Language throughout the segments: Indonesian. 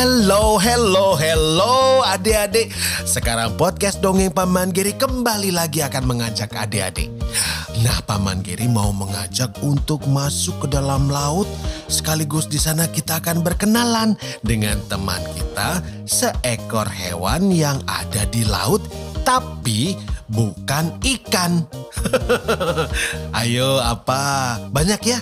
Hello, hello, hello adik-adik Sekarang podcast Dongeng Paman Giri kembali lagi akan mengajak adik-adik Nah Paman Giri mau mengajak untuk masuk ke dalam laut Sekaligus di sana kita akan berkenalan dengan teman kita Seekor hewan yang ada di laut tapi bukan ikan Ayo apa? Banyak ya?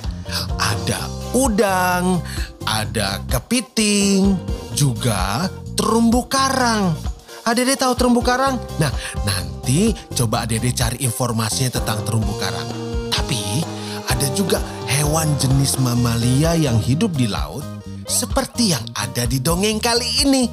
Ada udang, ada kepiting, juga terumbu karang. Adede tahu terumbu karang? Nah, nanti coba Adede cari informasinya tentang terumbu karang. Tapi ada juga hewan jenis mamalia yang hidup di laut seperti yang ada di dongeng kali ini.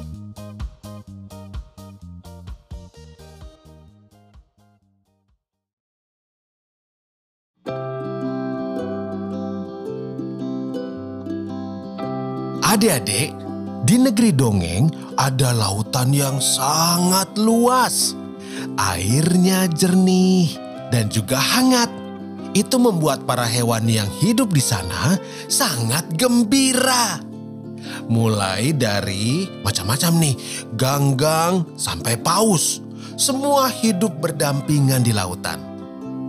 Adik-adik, di negeri dongeng ada lautan yang sangat luas. Airnya jernih dan juga hangat. Itu membuat para hewan yang hidup di sana sangat gembira. Mulai dari macam-macam nih, ganggang sampai paus. Semua hidup berdampingan di lautan.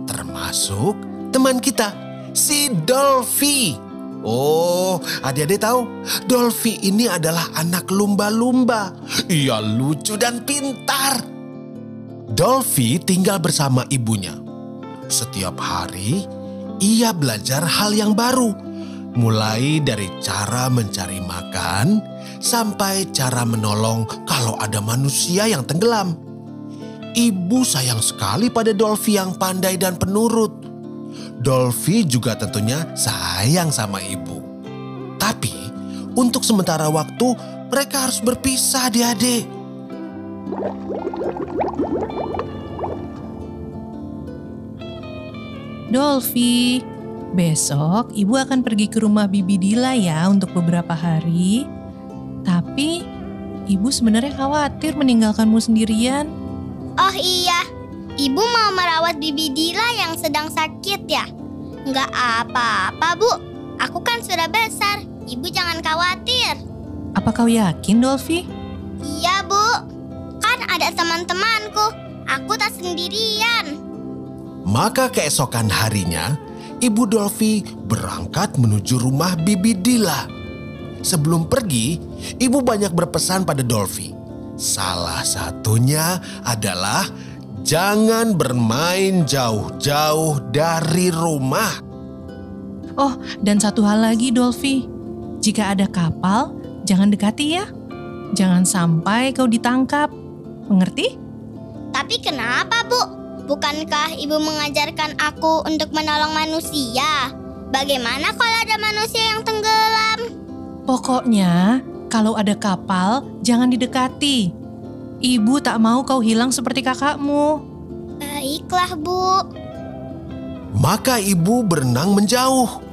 Termasuk teman kita, si Dolphy. Oh, adik-adik tahu? Dolphy ini adalah anak lumba-lumba. Ia lucu dan pintar. Dolphy tinggal bersama ibunya. Setiap hari, ia belajar hal yang baru. Mulai dari cara mencari makan, sampai cara menolong kalau ada manusia yang tenggelam. Ibu sayang sekali pada Dolphy yang pandai dan penurut. Dolphy juga tentunya sayang sama ibu. Tapi untuk sementara waktu mereka harus berpisah adik-adik. Dolphy, besok ibu akan pergi ke rumah Bibi Dila ya untuk beberapa hari. Tapi ibu sebenarnya khawatir meninggalkanmu sendirian. Oh iya, ibu mau merawat Bibi Dila yang sedang sakit ya? Nggak apa-apa, Bu. Aku kan sudah besar. Ibu jangan khawatir. Apa kau yakin, Dolphy? Iya, Bu. Kan ada teman-temanku. Aku tak sendirian. Maka keesokan harinya, Ibu Dolphy berangkat menuju rumah Bibi Dila. Sebelum pergi, ibu banyak berpesan pada Dolphy. Salah satunya adalah jangan bermain jauh-jauh dari rumah. Oh, dan satu hal lagi, Dolphy. Jika ada kapal, jangan dekati ya. Jangan sampai kau ditangkap. Mengerti? Tapi kenapa, Bu? Bukankah ibu mengajarkan aku untuk menolong manusia? Bagaimana kalau ada manusia yang tenggelam? Pokoknya, kalau ada kapal, jangan didekati. Ibu tak mau kau hilang seperti kakakmu. Baiklah, Bu. Maka ibu berenang menjauh.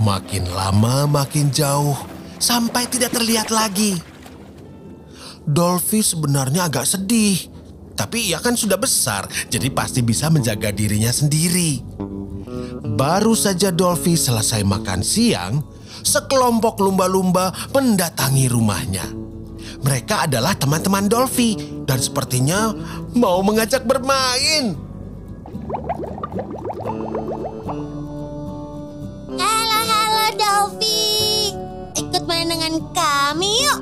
Makin lama makin jauh sampai tidak terlihat lagi. Dolphy sebenarnya agak sedih. Tapi ia kan sudah besar, jadi pasti bisa menjaga dirinya sendiri. Baru saja Dolphy selesai makan siang, sekelompok lumba-lumba mendatangi rumahnya. Mereka adalah teman-teman Dolphy dan sepertinya mau mengajak bermain. Halo, halo Dolphy. Ikut main dengan kami yuk.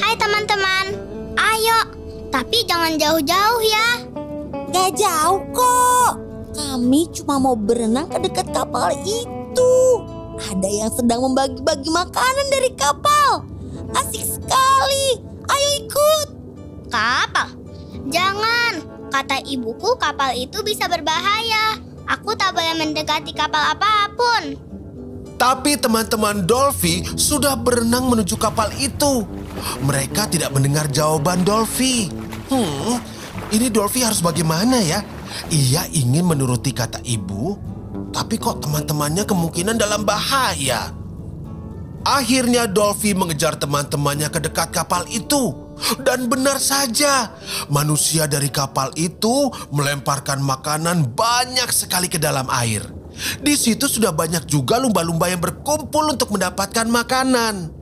Hai teman-teman. Ayo, tapi jangan jauh-jauh ya. Gak jauh kok. Kami cuma mau berenang ke dekat kapal itu. Ada yang sedang membagi-bagi makanan dari kapal. Asik sekali. Ayo ikut. Kapal? Jangan. Kata ibuku kapal itu bisa berbahaya. Aku tak boleh mendekati kapal apa pun. Tapi teman-teman Dolphy sudah berenang menuju kapal itu. Mereka tidak mendengar jawaban Dolphy. Hmm, ini Dolphy harus bagaimana ya? Ia ingin menuruti kata ibu, tapi kok teman-temannya kemungkinan dalam bahaya. Akhirnya Dolphy mengejar teman-temannya ke dekat kapal itu. Dan benar saja, manusia dari kapal itu melemparkan makanan banyak sekali ke dalam air. Di situ sudah banyak juga lumba-lumba yang berkumpul untuk mendapatkan makanan.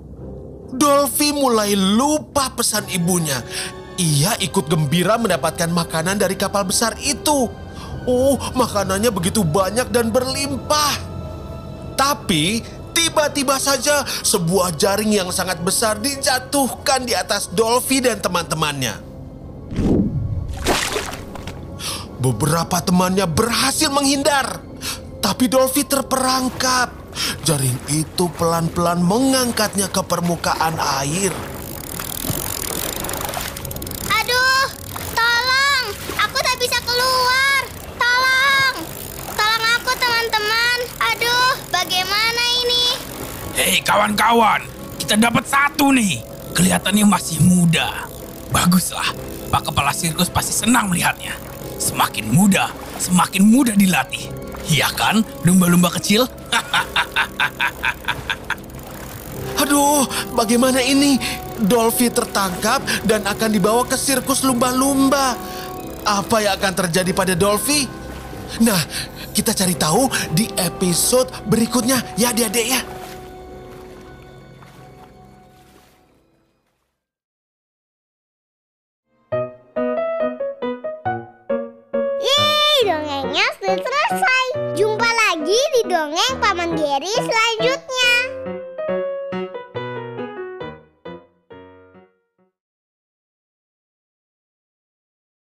Dolphy mulai lupa pesan ibunya. Ia ikut gembira mendapatkan makanan dari kapal besar itu. Oh, makanannya begitu banyak dan berlimpah. Tapi tiba-tiba saja sebuah jaring yang sangat besar dijatuhkan di atas Dolphy dan teman-temannya. Beberapa temannya berhasil menghindar, tapi Dolphy terperangkap. Jaring itu pelan-pelan mengangkatnya ke permukaan air. Aduh, tolong. Aku tak bisa keluar. Tolong. Tolong aku teman-teman. Aduh, bagaimana ini? Hei kawan-kawan, kita dapat satu nih. Kelihatannya masih muda. Baguslah, Pak Kepala Sirkus pasti senang melihatnya. Semakin muda, semakin mudah dilatih. Iya kan, lumba-lumba kecil? Aduh, bagaimana ini? Dolphy tertangkap dan akan dibawa ke sirkus lumba-lumba. Apa yang akan terjadi pada Dolphy? Nah, kita cari tahu di episode berikutnya ya adik-adik ya. Dongengnya sudah selesai. Jumpa lagi di dongeng Paman Geri selanjutnya.